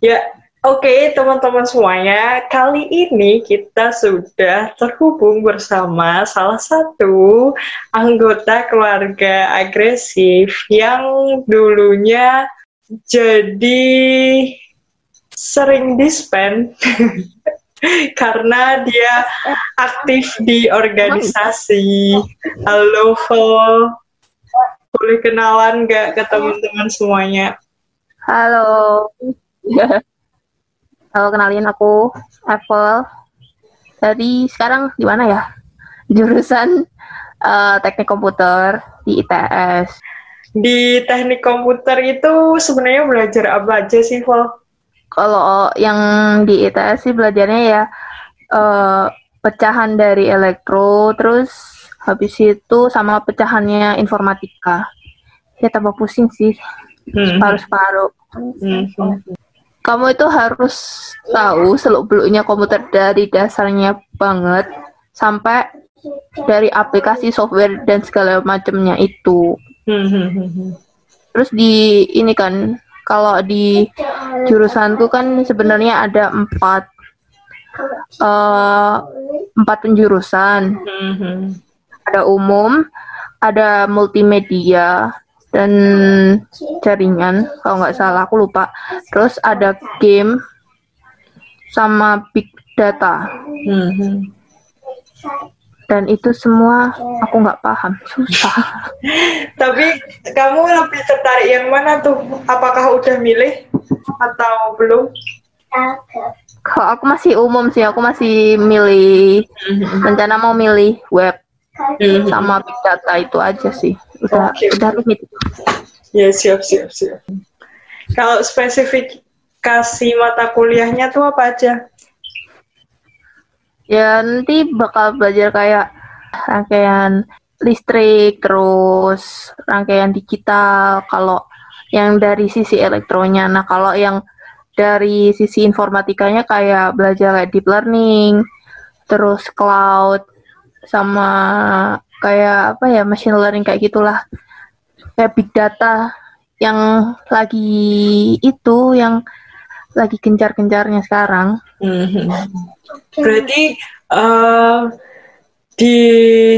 Ya, oke teman-teman semuanya, kali ini kita sudah terhubung bersama salah satu anggota keluarga agresif yang dulunya jadi sering dispen karena dia aktif di organisasi. Halo. Boleh kenalan nggak ke teman-teman semuanya? Halo. Halo, kenalin aku Apple. Dari sekarang di mana ya? Jurusan uh, teknik komputer di ITS. Di teknik komputer itu sebenarnya belajar apa aja sih, Vol? Kalau yang di ITS sih belajarnya ya uh, pecahan dari elektro, terus habis itu sama pecahannya informatika. Ya tambah pusing sih, Hmm. separuh-separuh. Hmm. Kamu itu harus tahu seluk-beluknya komputer dari dasarnya banget sampai dari aplikasi software dan segala macamnya itu. Hmm, hmm, hmm. Terus di ini kan kalau di jurusanku kan sebenarnya ada empat eh, empat penjurusan. Ada umum, ada multimedia dan jaringan kalau nggak salah aku lupa. Terus ada game sama big data Hmm, hmm. dan itu semua aku nggak paham susah. Tapi kamu lebih tertarik yang mana tuh? Apakah udah milih atau belum? Kalau aku masih umum sih, aku masih milih rencana mau milih web Hmm. sama big data itu aja sih. Udah Oke. udah rumit. Ya siap siap siap. Kalau spesifikasi mata kuliahnya tuh apa aja? Ya nanti bakal belajar kayak rangkaian listrik, terus rangkaian digital. Kalau yang dari sisi elektronya, nah kalau yang dari sisi informatikanya kayak belajar kayak deep learning, terus cloud, sama kayak apa ya machine learning kayak gitulah, kayak big data yang lagi itu yang lagi gencar-gencarnya sekarang. Hmm. Berarti eh, di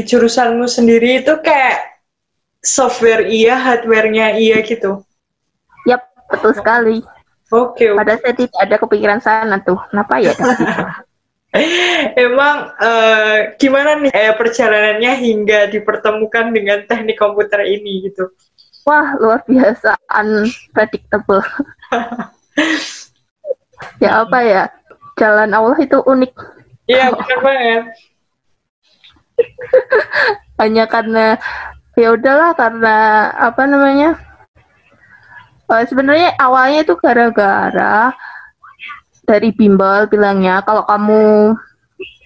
jurusanmu sendiri itu kayak software iya, hardware-nya iya gitu. Yap, betul sekali. Oke, oke. Padahal saya tidak ada kepikiran sana tuh. Kenapa ya? Emang eh, gimana nih eh, perjalanannya hingga dipertemukan dengan teknik komputer ini gitu? Wah, luar biasa unpredictable. ya apa ya? Jalan Allah itu unik. Iya benar banget. Hanya karena ya udahlah karena apa namanya? Eh, sebenarnya awalnya itu gara-gara dari bimbel bilangnya kalau kamu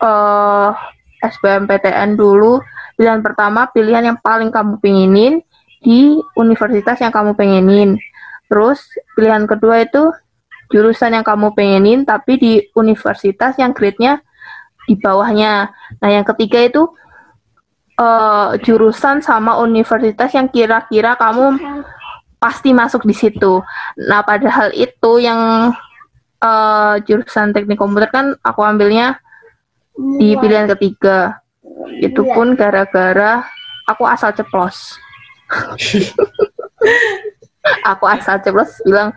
eh SBMPTN dulu pilihan pertama pilihan yang paling kamu pengenin di universitas yang kamu pengenin terus pilihan kedua itu jurusan yang kamu pengenin tapi di universitas yang grade-nya di bawahnya. Nah yang ketiga itu eh, jurusan sama universitas yang kira-kira kamu pasti masuk di situ. Nah padahal itu yang eh, jurusan teknik komputer kan aku ambilnya di pilihan ketiga. Itu pun gara-gara aku asal ceplos. aku asal ceplos bilang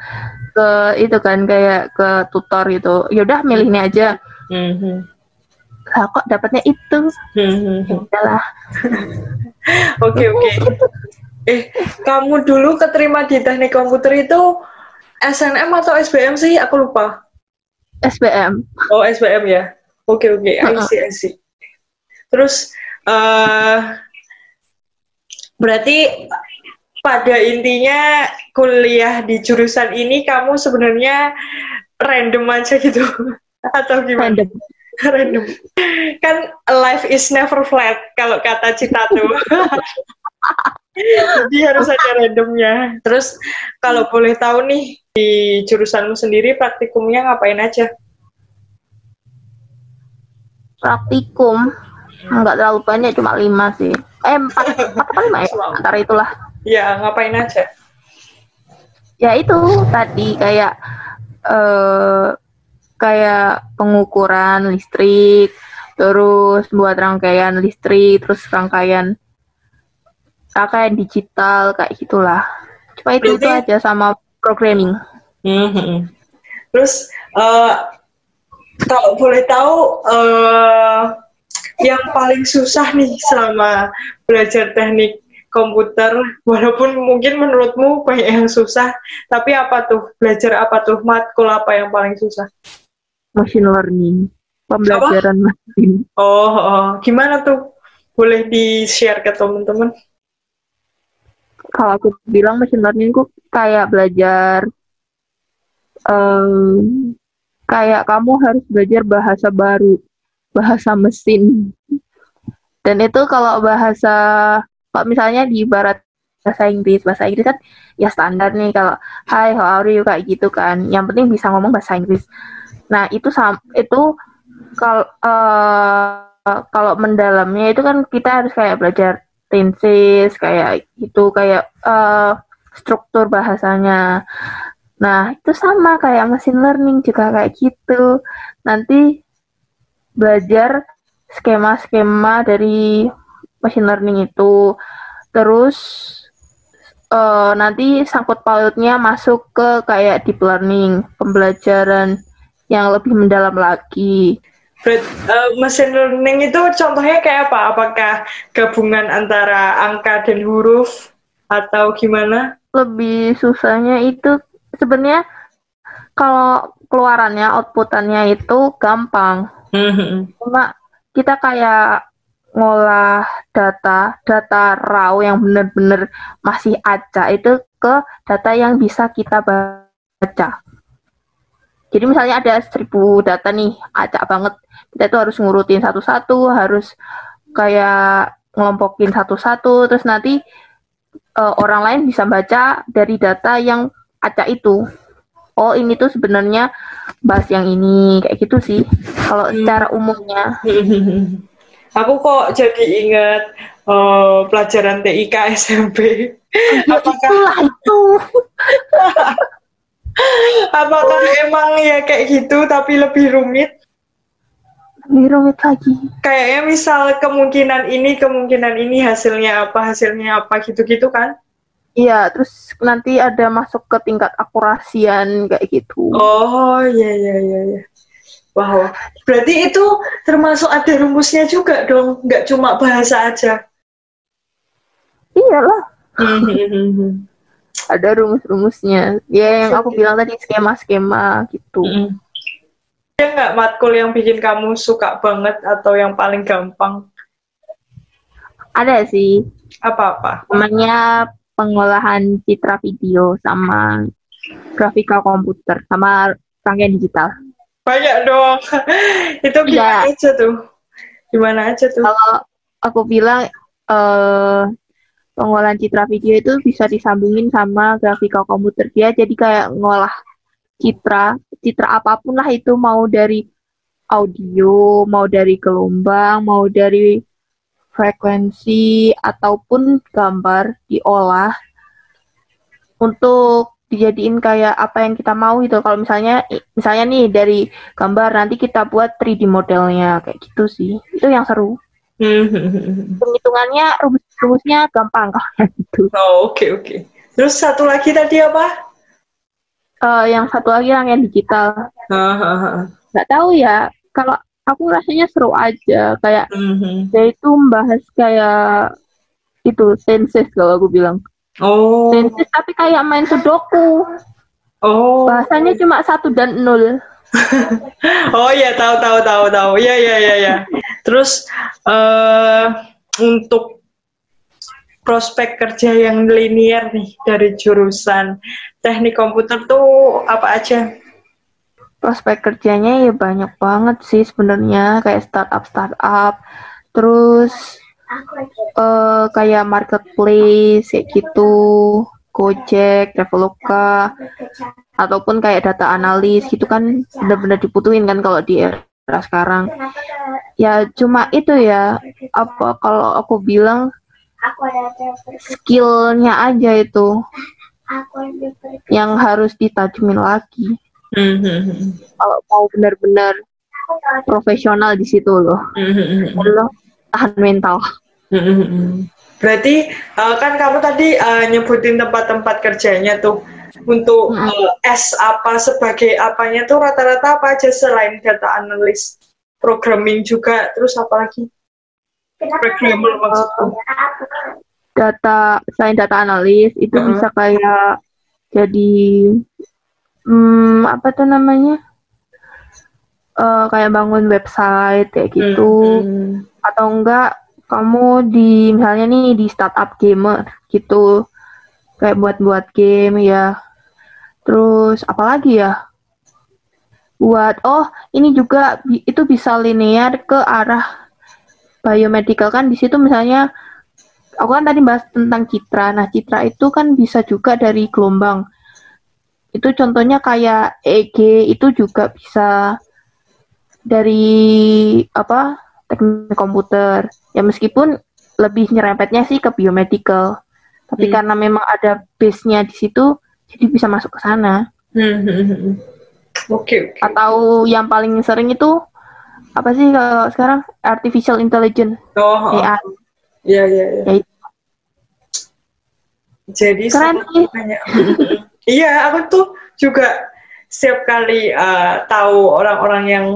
ke itu kan kayak ke tutor gitu. Yaudah milih ini aja. Mhm. Lah kok dapatnya itu? Udahlah. Oke oke. Eh, kamu dulu keterima di teknik komputer itu SNM atau SBM sih? Aku lupa. SBM. Oh SBM ya. Oke oke. I see I see. Terus eh berarti pada intinya kuliah di jurusan ini kamu sebenarnya random aja gitu atau gimana? Random. Random. Kan life is never flat kalau kata Cita tuh. Jadi harus ada randomnya. Terus kalau boleh tahu nih di jurusanmu sendiri praktikumnya ngapain aja? Praktikum nggak terlalu banyak cuma lima sih. Eh empat, empat apa lima ya? Antara itulah. Ya ngapain aja? ya itu tadi kayak eh kayak pengukuran listrik, terus buat rangkaian listrik, terus rangkaian rangkaian digital kayak gitulah. Cuma itu itu aja sama programming. Mhm. Terus eh, kalau boleh tahu eh, yang paling susah nih selama belajar teknik komputer, walaupun mungkin menurutmu banyak yang susah, tapi apa tuh belajar apa tuh matkul apa yang paling susah? Machine learning, pembelajaran mesin. Oh, oh. gimana tuh? Boleh di-share ke teman-teman? Kalau aku bilang machine learning ku kayak belajar em, kayak kamu harus belajar bahasa baru, bahasa mesin. Dan itu kalau bahasa, kalau misalnya di barat bahasa Inggris, bahasa Inggris kan ya standar nih kalau Hi, how are you kayak gitu kan. Yang penting bisa ngomong bahasa Inggris. Nah itu itu kalau eh, kalau mendalamnya itu kan kita harus kayak belajar tenses kayak gitu kayak eh, struktur bahasanya. Nah, itu sama kayak machine learning juga kayak gitu. Nanti belajar skema-skema dari machine learning itu. Terus eh, nanti sangkut pautnya masuk ke kayak deep learning, pembelajaran yang lebih mendalam lagi. Berat, eh, mesin learning itu contohnya kayak apa? Apakah gabungan antara angka dan huruf atau gimana? Lebih susahnya itu sebenarnya kalau keluarannya, outputannya itu gampang. Mhm. Cuma kita kayak ngolah data, data raw yang benar-benar masih acak itu ke data yang bisa kita baca. Jadi misalnya ada seribu data nih, acak banget. Kita tuh harus ngurutin satu-satu, harus kayak ngelompokin satu-satu, terus nanti eh, orang lain bisa baca dari data yang acak itu. Oh ini tuh sebenarnya bahas yang ini, kayak gitu sih. Kalau Hmm. secara umumnya. Aku kok jadi ingat eh, pelajaran TIK SMP. Ya Apakah itulah itu. apakah emang ya kayak gitu tapi lebih rumit? Lebih rumit lagi. Kayaknya misal kemungkinan ini kemungkinan ini hasilnya apa hasilnya apa gitu-gitu kan? Iya, terus nanti ada masuk ke tingkat akurasian kayak gitu. Oh iya iya iya. iya. Wow, berarti itu termasuk ada rumusnya juga dong, nggak cuma bahasa aja. Iyalah, Mhm. Ada rumus-rumusnya. Ya yang aku bilang tadi skema-skema gitu. Mhm. Ada nggak matkul yang bikin kamu suka banget atau yang paling gampang? Ada sih, Apa-apa? namanya pengolahan citra video sama grafika komputer sama rangkaian digital. Banyak dong. itu gimana Iya. aja tuh? Gimana aja tuh? Kalau aku bilang eh pengolahan citra video itu bisa disambungin sama grafika komputer dia. Jadi kayak ngolah citra citra apa pun lah itu. Mau dari audio mau dari gelombang mau dari frekuensi ataupun gambar diolah untuk dijadiin kayak apa yang kita mau gitu. Kalau misalnya misalnya nih dari gambar nanti kita buat 3D modelnya. Kayak gitu sih. Itu yang seru. Mhm. penghitungannya rumus-rumusnya gampang kalau yang itu. Oh, oke oke. Terus satu lagi tadi apa? Eh, yang satu lagi yang yang digital nggak tahu ya kalau aku rasanya seru aja kayak Mhm. dia itu membahas kayak itu tenses kalau aku bilang Oh. tenses tapi kayak main sudoku Oh. bahasanya cuma satu dan nol Oh ya tahu tahu tahu tahu. Ya ya ya ya. Terus eh untuk prospek kerja yang linear nih dari jurusan teknik komputer tuh apa aja? prospek kerjanya ya banyak banget sih sebenarnya kayak startup startup terus eh kayak marketplace kayak gitu Gojek, Traveloka ataupun kayak data analis gitu kan benar-benar dibutuhin kan kalau di era sekarang ya cuma itu ya apa kalau aku bilang Aku ada skillnya aja itu Aku ada yang harus ditajemin lagi Hmm. Kalau mau benar-benar profesional di situ loh. Hmm. Lo tahan mental. Hmm. Berarti uh, kan kamu tadi uh, nyebutin tempat-tempat kerjanya tuh untuk Hmm. uh, S apa sebagai apanya tuh rata-rata apa aja selain data analis, programming juga, terus apa lagi? Programmer maksudku. Data selain data analis itu Heeh. bisa kayak jadi hmm, apa tuh namanya? Eh, kayak bangun website kayak gitu. Hmm. atau enggak kamu di misalnya nih di startup gamer gitu kayak buat-buat game ya terus apalagi ya buat oh ini juga itu bisa linear ke arah biomedical kan di situ misalnya aku kan tadi bahas tentang citra nah citra itu kan bisa juga dari gelombang itu contohnya kayak EEG itu juga bisa dari apa teknik komputer ya meskipun lebih nyerempetnya sih ke biomedical tapi Hmm. karena memang ada base-nya di situ jadi bisa masuk ke sana Hmm, hmm, hmm. Oke, oke. atau yang paling sering itu apa sih kalau sekarang artificial intelligence Oh, oh. AI Iya, iya, iya. Ya. Jadi Keren sih. banyak. Iya, aku tuh juga setiap kali uh, tahu orang-orang yang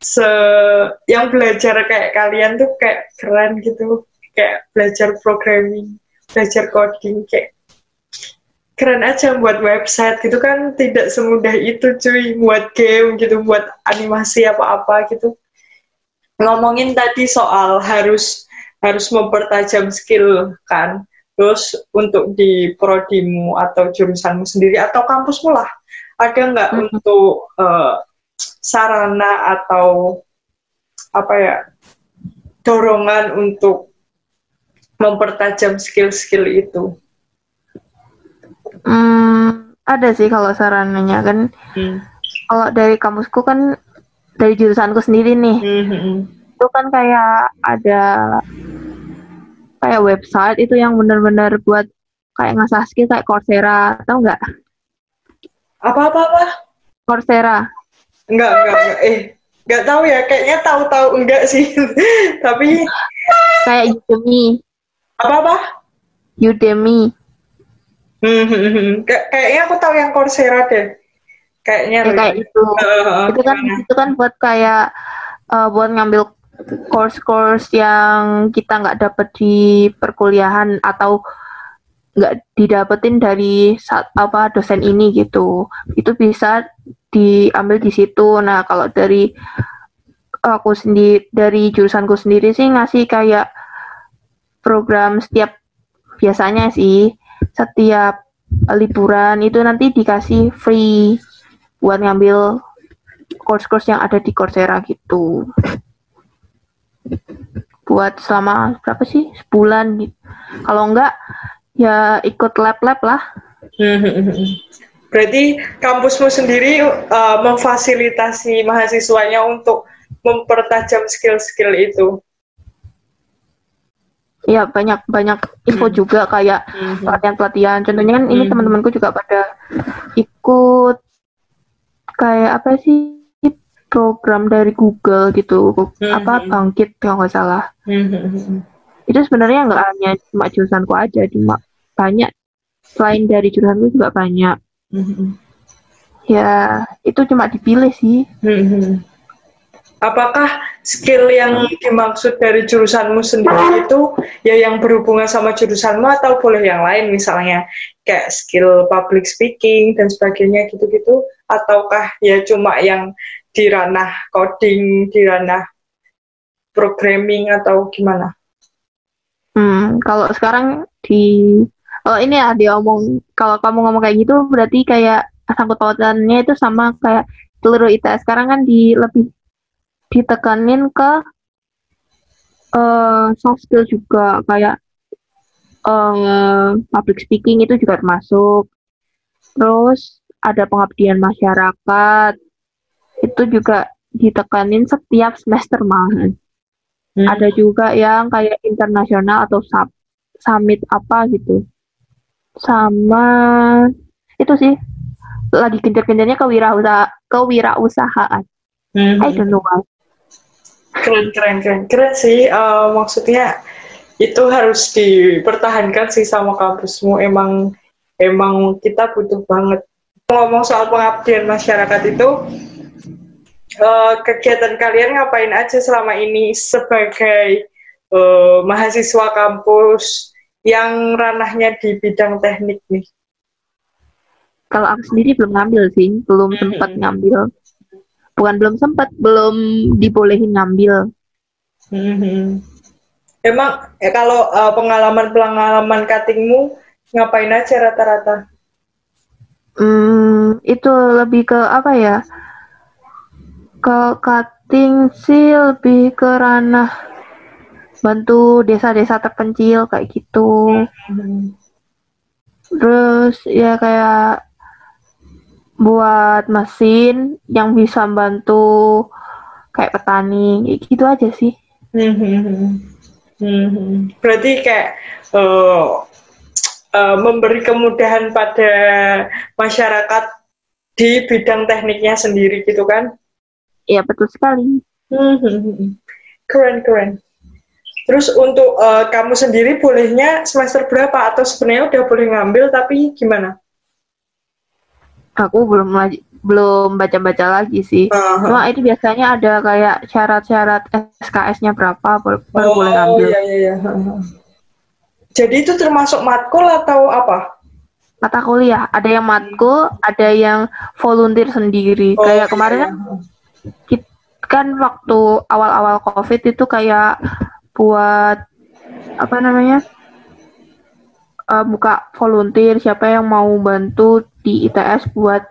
se yang belajar kayak kalian tuh kayak keren gitu, kayak belajar programming, belajar coding kayak keren aja buat website gitu kan. Tidak semudah itu cuy. Buat game gitu buat animasi apa-apa gitu. Ngomongin tadi soal harus harus mempertajam skill kan. Terus untuk di prodimu atau jurusanmu sendiri atau kampusmu lah. Ada nggak Mhm. untuk eh, sarana atau apa ya dorongan untuk mempertajam skill-skill itu Hmm, ada sih kalau sarannya kan Hmm. kalau dari kampusku kan dari jurusanku sendiri nih Hmm, hmm, hmm. itu kan kayak ada kayak website itu yang benar-benar buat kayak ngasah skill kayak Coursera tahu nggak apa apa apa Coursera Enggak, enggak, enggak. Eh, enggak tahu ya. Kayaknya tahu-tahu enggak sih. Tapi kayak Udemy apa-apa? Udemy Hmm, hmm, hmm. Kay- kayaknya aku tahu yang Coursera deh. Kayaknya. ya, kayak itu Heeh, itu kan itu kan buat kayak eh, buat ngambil course-course yang kita nggak dapet di perkuliahan atau nggak didapetin dari saat apa dosen ini gitu itu bisa diambil di situ nah kalau dari aku sendiri dari jurusanku sendiri sih ngasih kayak program setiap biasanya sih setiap liburan itu nanti dikasih free buat ngambil course-course yang ada di Coursera gitu. Buat selama berapa sih? Sebulan gitu. Kalau enggak ya ikut lab-lab lah. Berarti kampusmu sendiri eh, memfasilitasi mahasiswanya untuk mempertajam skill-skill itu. Ya banyak banyak info Hmm. juga kayak Hmm, hmm. pelatihan-pelatihan. Contohnya kan ini Hmm. teman-temanku juga pada ikut kayak apa sih program dari Google gitu. Hmm. Apa bangkit kalau nggak salah. Hmm, hmm, hmm, hmm. itu sebenarnya nggak hanya cuma jurusanku aja cuma banyak selain dari jurusanku juga banyak Hmm, ya itu cuma dipilih sih hmm. Apakah skill yang dimaksud dari jurusanmu sendiri itu ya yang berhubungan sama jurusanmu atau boleh yang lain misalnya kayak skill public speaking dan sebagainya gitu-gitu ataukah ya cuma yang di ranah coding, di ranah programming atau gimana? hmm, kalau sekarang di kalau ini ya dia omong kalau kamu ngomong kayak gitu berarti kayak sangkut pautannya itu sama kayak seluruh ITS sekarang kan di lebih ditekanin ke eh soft skill juga kayak eh public speaking itu juga termasuk terus ada pengabdian masyarakat itu juga ditekanin setiap semester malahan Hmm. ada juga yang kayak internasional atau sub summit apa gitu sama itu sih lagi gencar-gencarnya kewirausaha kewirausahaan. Hmm. I don't know why. Keren, keren, keren. Keren sih. Uh, maksudnya itu harus dipertahankan sih sama kampusmu. Emang emang kita butuh banget. Ngomong soal pengabdian masyarakat itu, uh, kegiatan kalian ngapain aja selama ini sebagai uh, mahasiswa kampus yang ranahnya di bidang teknik nih? Kalau aku sendiri belum ngambil sih, belum Hmm. sempat ngambil. Bukan belum sempat, belum dibolehin ngambil. Mhm. Emang ya kalau uh, pengalaman-pengalaman cuttingmu ngapain aja rata-rata? Hmm, itu lebih ke apa ya? Ke cutting sih lebih ke ranah bantu desa-desa terpencil kayak gitu. Mhm. Terus ya kayak buat mesin yang bisa bantu kayak petani, gitu aja sih. Mhm. Berarti kayak uh, uh, memberi kemudahan pada masyarakat di bidang tekniknya sendiri gitu kan? Ya betul sekali. Mhm. Keren keren. Terus untuk uh, kamu sendiri bolehnya semester berapa atau sebenarnya udah boleh ngambil tapi gimana? Aku belum lagi belum baca-baca lagi sih. Aha. Cuma itu biasanya ada kayak syarat-syarat SKS-nya berapa baru, baru boleh ngambil. iya iya iya. Jadi itu termasuk matkul atau apa? Mata kuliah, ada yang matkul, ada yang volunteer sendiri. Oh, kayak iya, kemarin iya. kan kan waktu awal-awal COVID itu kayak buat apa namanya? eh, buka volunteer siapa yang mau bantu di ITS buat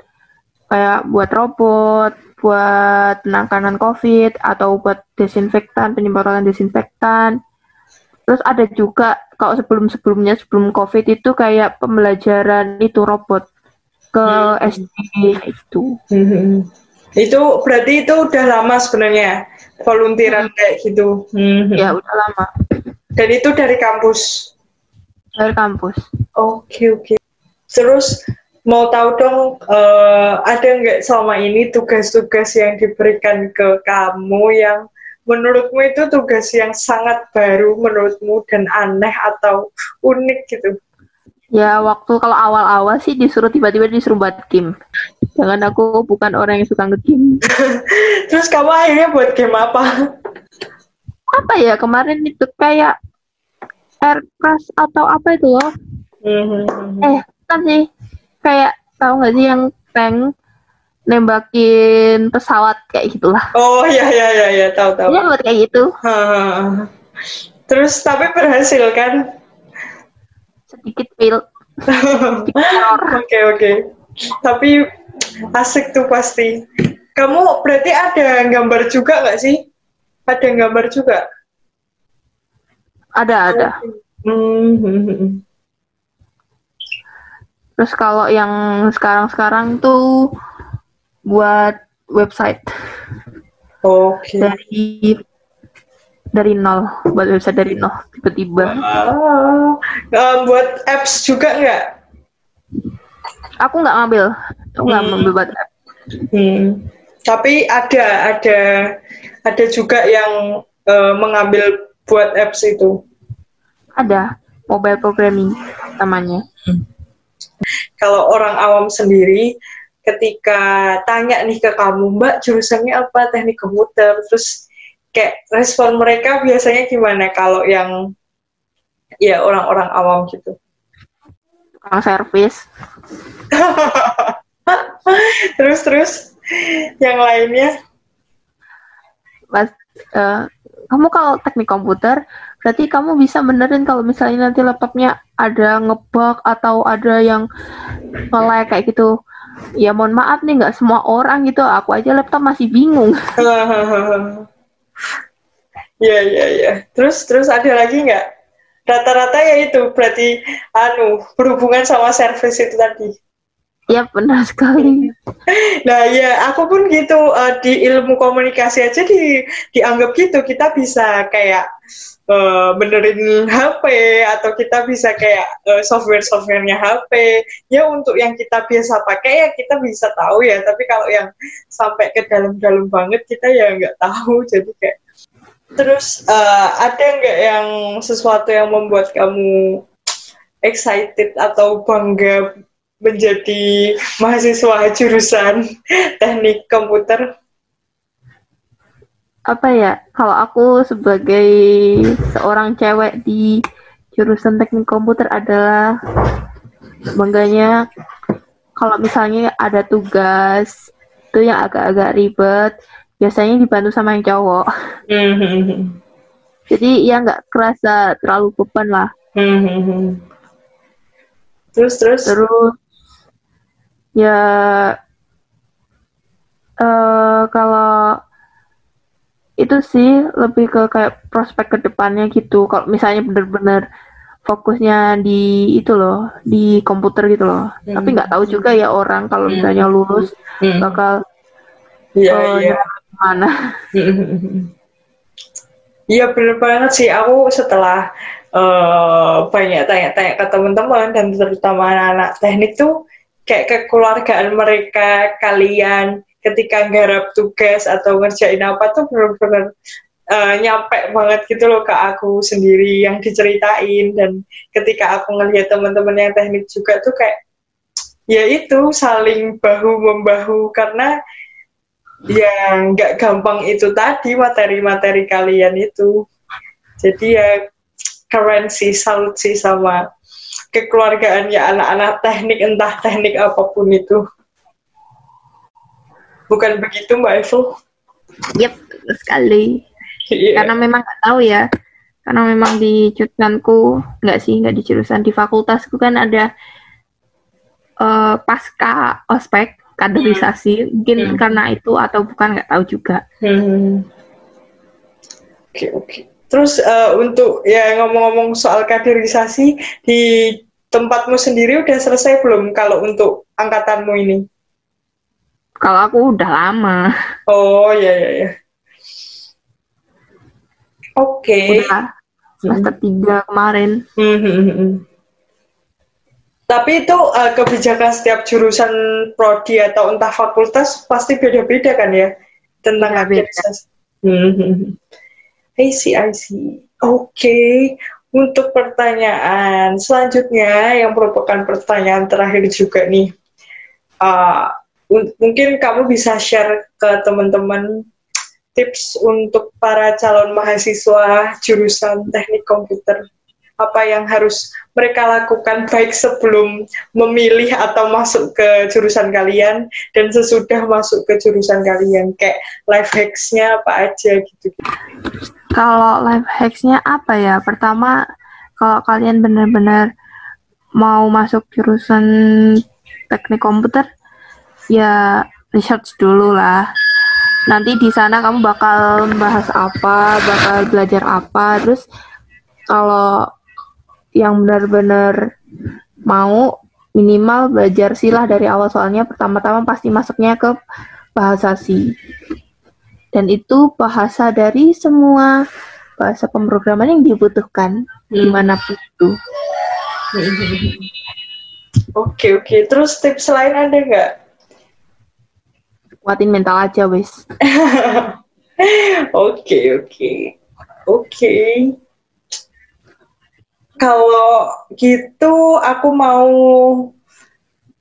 kayak buat robot, buat penanganan COVID atau buat desinfektan, penyemprotan desinfektan. Terus ada juga kalau sebelum-sebelumnya sebelum COVID itu kayak pembelajaran itu robot ke Hmm. SD gitu. Mhm. Itu berarti itu udah lama sebenarnya volunteeran kayak gitu. Mhm. Ya udah lama Dan itu dari kampus. dari kampus. Oke oke. Terus mau tahu dong eh, ada nggak selama ini tugas-tugas yang diberikan ke kamu yang menurutmu itu tugas yang sangat baru menurutmu dan aneh atau unik gitu? Ya waktu kalau awal-awal sih disuruh tiba-tiba disuruh buat game. Jangan aku bukan orang yang suka nge-game. Terus kamu akhirnya buat game apa? Apa ya kemarin itu kayak aircraft atau apa itu loh? Mhm. Eh kan sih kayak tahu nggak sih yang tank nembakin pesawat kayak gitulah. Oh iya iya iya iya tahu tahu. Ya buat kayak gitu. Hah. Terus tapi berhasil kan? Sedikit fail. Oke oke. Tapi asik tuh pasti. Kamu berarti ada gambar juga nggak sih? Ada gambar juga? Ada ada. Hmm. Terus kalau yang sekarang-sekarang tuh buat website Oke. dari dari nol buat website dari nol tiba-tiba eh, buat apps juga nggak? aku nggak ngambil aku nggak Hmm. ngambil buat app. Hmm. Tapi ada ada ada juga yang eh, mengambil buat apps itu. ada mobile programming namanya Kalau orang awam sendiri, ketika tanya nih ke kamu, Mbak jurusannya apa teknik komputer, terus kayak respon mereka biasanya gimana kalau yang ya orang-orang awam gitu? tukang servis terus terus yang lainnya? Mas, eh, kamu kalau teknik komputer berarti kamu bisa benerin kalau misalnya nanti laptopnya ada ngebug atau ada yang nge kayak gitu ya mohon maaf nih nggak semua orang gitu aku aja laptop masih bingung Iya iya iya. Terus terus ada lagi nggak? Rata-rata ya itu berarti anu berhubungan sama service itu tadi. Iya benar sekali. Nah ya aku pun gitu uh, di ilmu komunikasi aja di dianggap gitu kita bisa kayak uh, benerin HP atau kita bisa kayak uh, software-softwarenya HP ya untuk yang kita biasa pakai ya kita bisa tahu ya. Tapi kalau yang sampai ke dalam-dalam banget kita ya nggak tahu. Jadi kayak terus uh, ada nggak yang sesuatu yang membuat kamu excited atau bangga menjadi mahasiswa jurusan teknik komputer? Apa ya, kalau aku sebagai seorang cewek di jurusan teknik komputer adalah bangganya kalau misalnya ada tugas itu yang agak-agak ribet, biasanya dibantu sama yang cowok. Mm-hmm. Jadi ya nggak kerasa terlalu beban lah. Mm-hmm. Terus terus. Terus ya uh, kalau itu sih lebih ke kayak prospek ke depannya gitu kalau misalnya bener-bener fokusnya di itu loh di komputer gitu loh hmm. tapi nggak tahu juga ya orang kalau hmm. misalnya lulus hmm. bakal yeah, uh, yeah. mana Iya bener banget sih aku setelah uh, banyak tanya-tanya ke teman-teman dan terutama anak-anak teknik tuh kayak kekeluargaan mereka kalian ketika nggarap tugas atau ngerjain apa tuh benar-benar uh, nyampe banget gitu loh ke aku sendiri yang diceritain. Dan ketika aku ngelihat teman-teman yang teknik juga tuh kayak ya itu saling bahu membahu. Karena ya nggak gampang itu tadi materi-materi kalian itu. Jadi ya keren sih salut sih sama kekeluargaan ya anak-anak teknik entah teknik apa pun itu. Bukan begitu Mbak Evo? Yep, sekali. Yeah. Karena memang nggak tahu ya. Karena memang di jurusanku nggak sih nggak di jurusan di fakultasku kan ada uh, pasca ospek kaderisasi hmm. mungkin hmm. karena itu atau bukan nggak tahu juga. Oke hmm. oke. Okay, okay. Terus uh, untuk ya ngomong-ngomong soal kaderisasi di tempatmu sendiri udah selesai belum kalau untuk angkatanmu ini? Kalau aku udah lama. Oh ya ya ya. Oke. Okay. Udah semester hmm. tiga kemarin. Hmm, hmm, hmm, Tapi itu uh, kebijakan setiap jurusan prodi atau entah fakultas pasti beda-beda kan ya tentang kaderisasi. Hmm. I see, I see. Oke, okay. untuk pertanyaan selanjutnya yang merupakan pertanyaan terakhir juga nih. Uh, mungkin kamu bisa share ke teman-teman tips untuk para calon mahasiswa jurusan teknik komputer apa yang harus mereka lakukan baik sebelum memilih atau masuk ke jurusan kalian dan sesudah masuk ke jurusan kalian kayak life hacksnya apa aja gitu. Kalau life hacksnya apa ya? Pertama kalau kalian benar-benar mau masuk jurusan teknik komputer ya research dulu lah. Nanti di sana kamu bakal bahas apa bakal belajar apa. Terus kalau yang benar-benar mau minimal belajar silah dari awal. Soalnya pertama-tama pasti masuknya ke bahasa si dan itu bahasa dari semua bahasa pemrograman yang dibutuhkan hmm. di mana pun itu. Oke oke. Terus tips lain ada nggak kuatin mental aja wes oke oke oke kalau gitu aku mau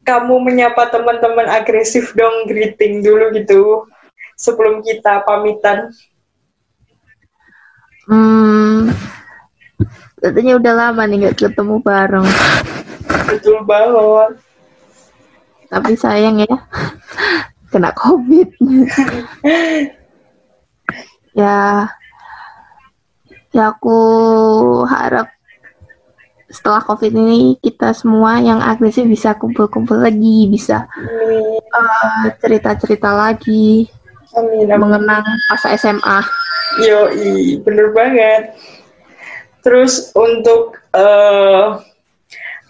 kamu menyapa teman-teman agresif dong greeting dulu gitu sebelum kita pamitan. Hmm, katanya udah lama nih nggak ketemu bareng. Betul banget. Tapi sayang ya, kena covid. ya, ya aku harap setelah covid ini kita semua yang agresif bisa kumpul-kumpul lagi bisa uh, cerita-cerita lagi amin, mengenang masa SMA yo bener banget. Terus untuk uh,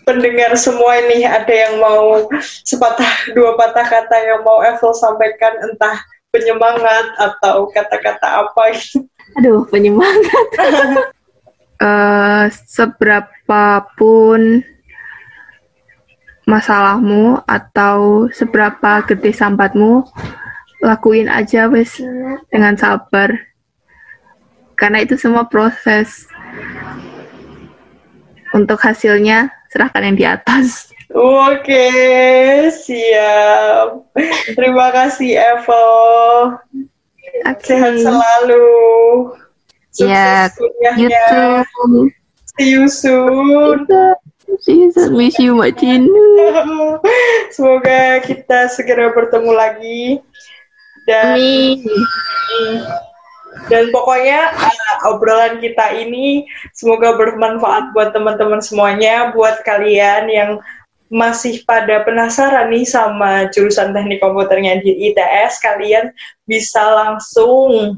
pendengar semua ini ada yang mau sepatah dua patah kata yang mau Evel sampaikan entah penyemangat atau kata-kata apa gitu. Aduh, penyemangat. uh, seberapa pun masalahmu atau seberapa gede sampatmu, lakuin aja wes dengan sabar. Karena itu semua proses. Untuk hasilnya serahkan yang di atas. Oke, siap. Terima kasih Evo. Okay. Sehat selalu. Sukses yeah, kuliahnya. See you soon. See you soon. Miss you, Mbak Semoga kita segera bertemu lagi. Dan Amin. Dan pokoknya uh, obrolan kita ini semoga bermanfaat buat teman-teman semuanya, buat kalian yang masih pada penasaran nih sama jurusan teknik komputernya di ITS, kalian bisa langsung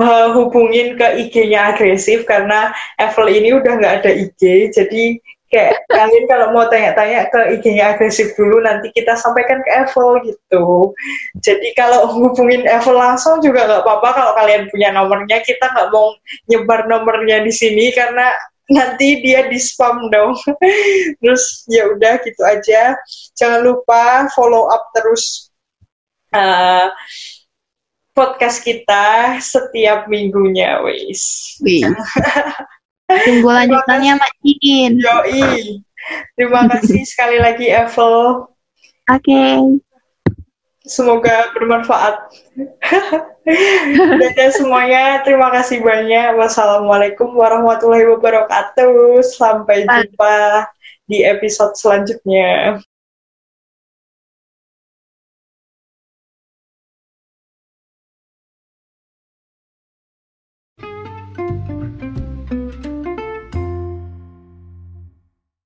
uh, hubungin ke IG-nya agresif karena Evel ini udah nggak ada IG, jadi kayak kalian kalau mau tanya-tanya ke IG-nya agresif dulu nanti kita sampaikan ke Evel gitu. Jadi kalau hubungin Evel langsung juga nggak apa-apa. Kalau kalian punya nomornya kita nggak mau nyebar nomornya di sini karena nanti dia di spam dong. Terus ya udah gitu aja. Jangan lupa follow up terus uh, podcast kita setiap minggunya wis Tunggu lanjutannya Cin. Yoi. Terima kasih sekali lagi Evel. Oke. Okay. Semoga bermanfaat. Dadah semuanya, terima kasih banyak. Wassalamualaikum warahmatullahi wabarakatuh. Sampai jumpa di episode selanjutnya.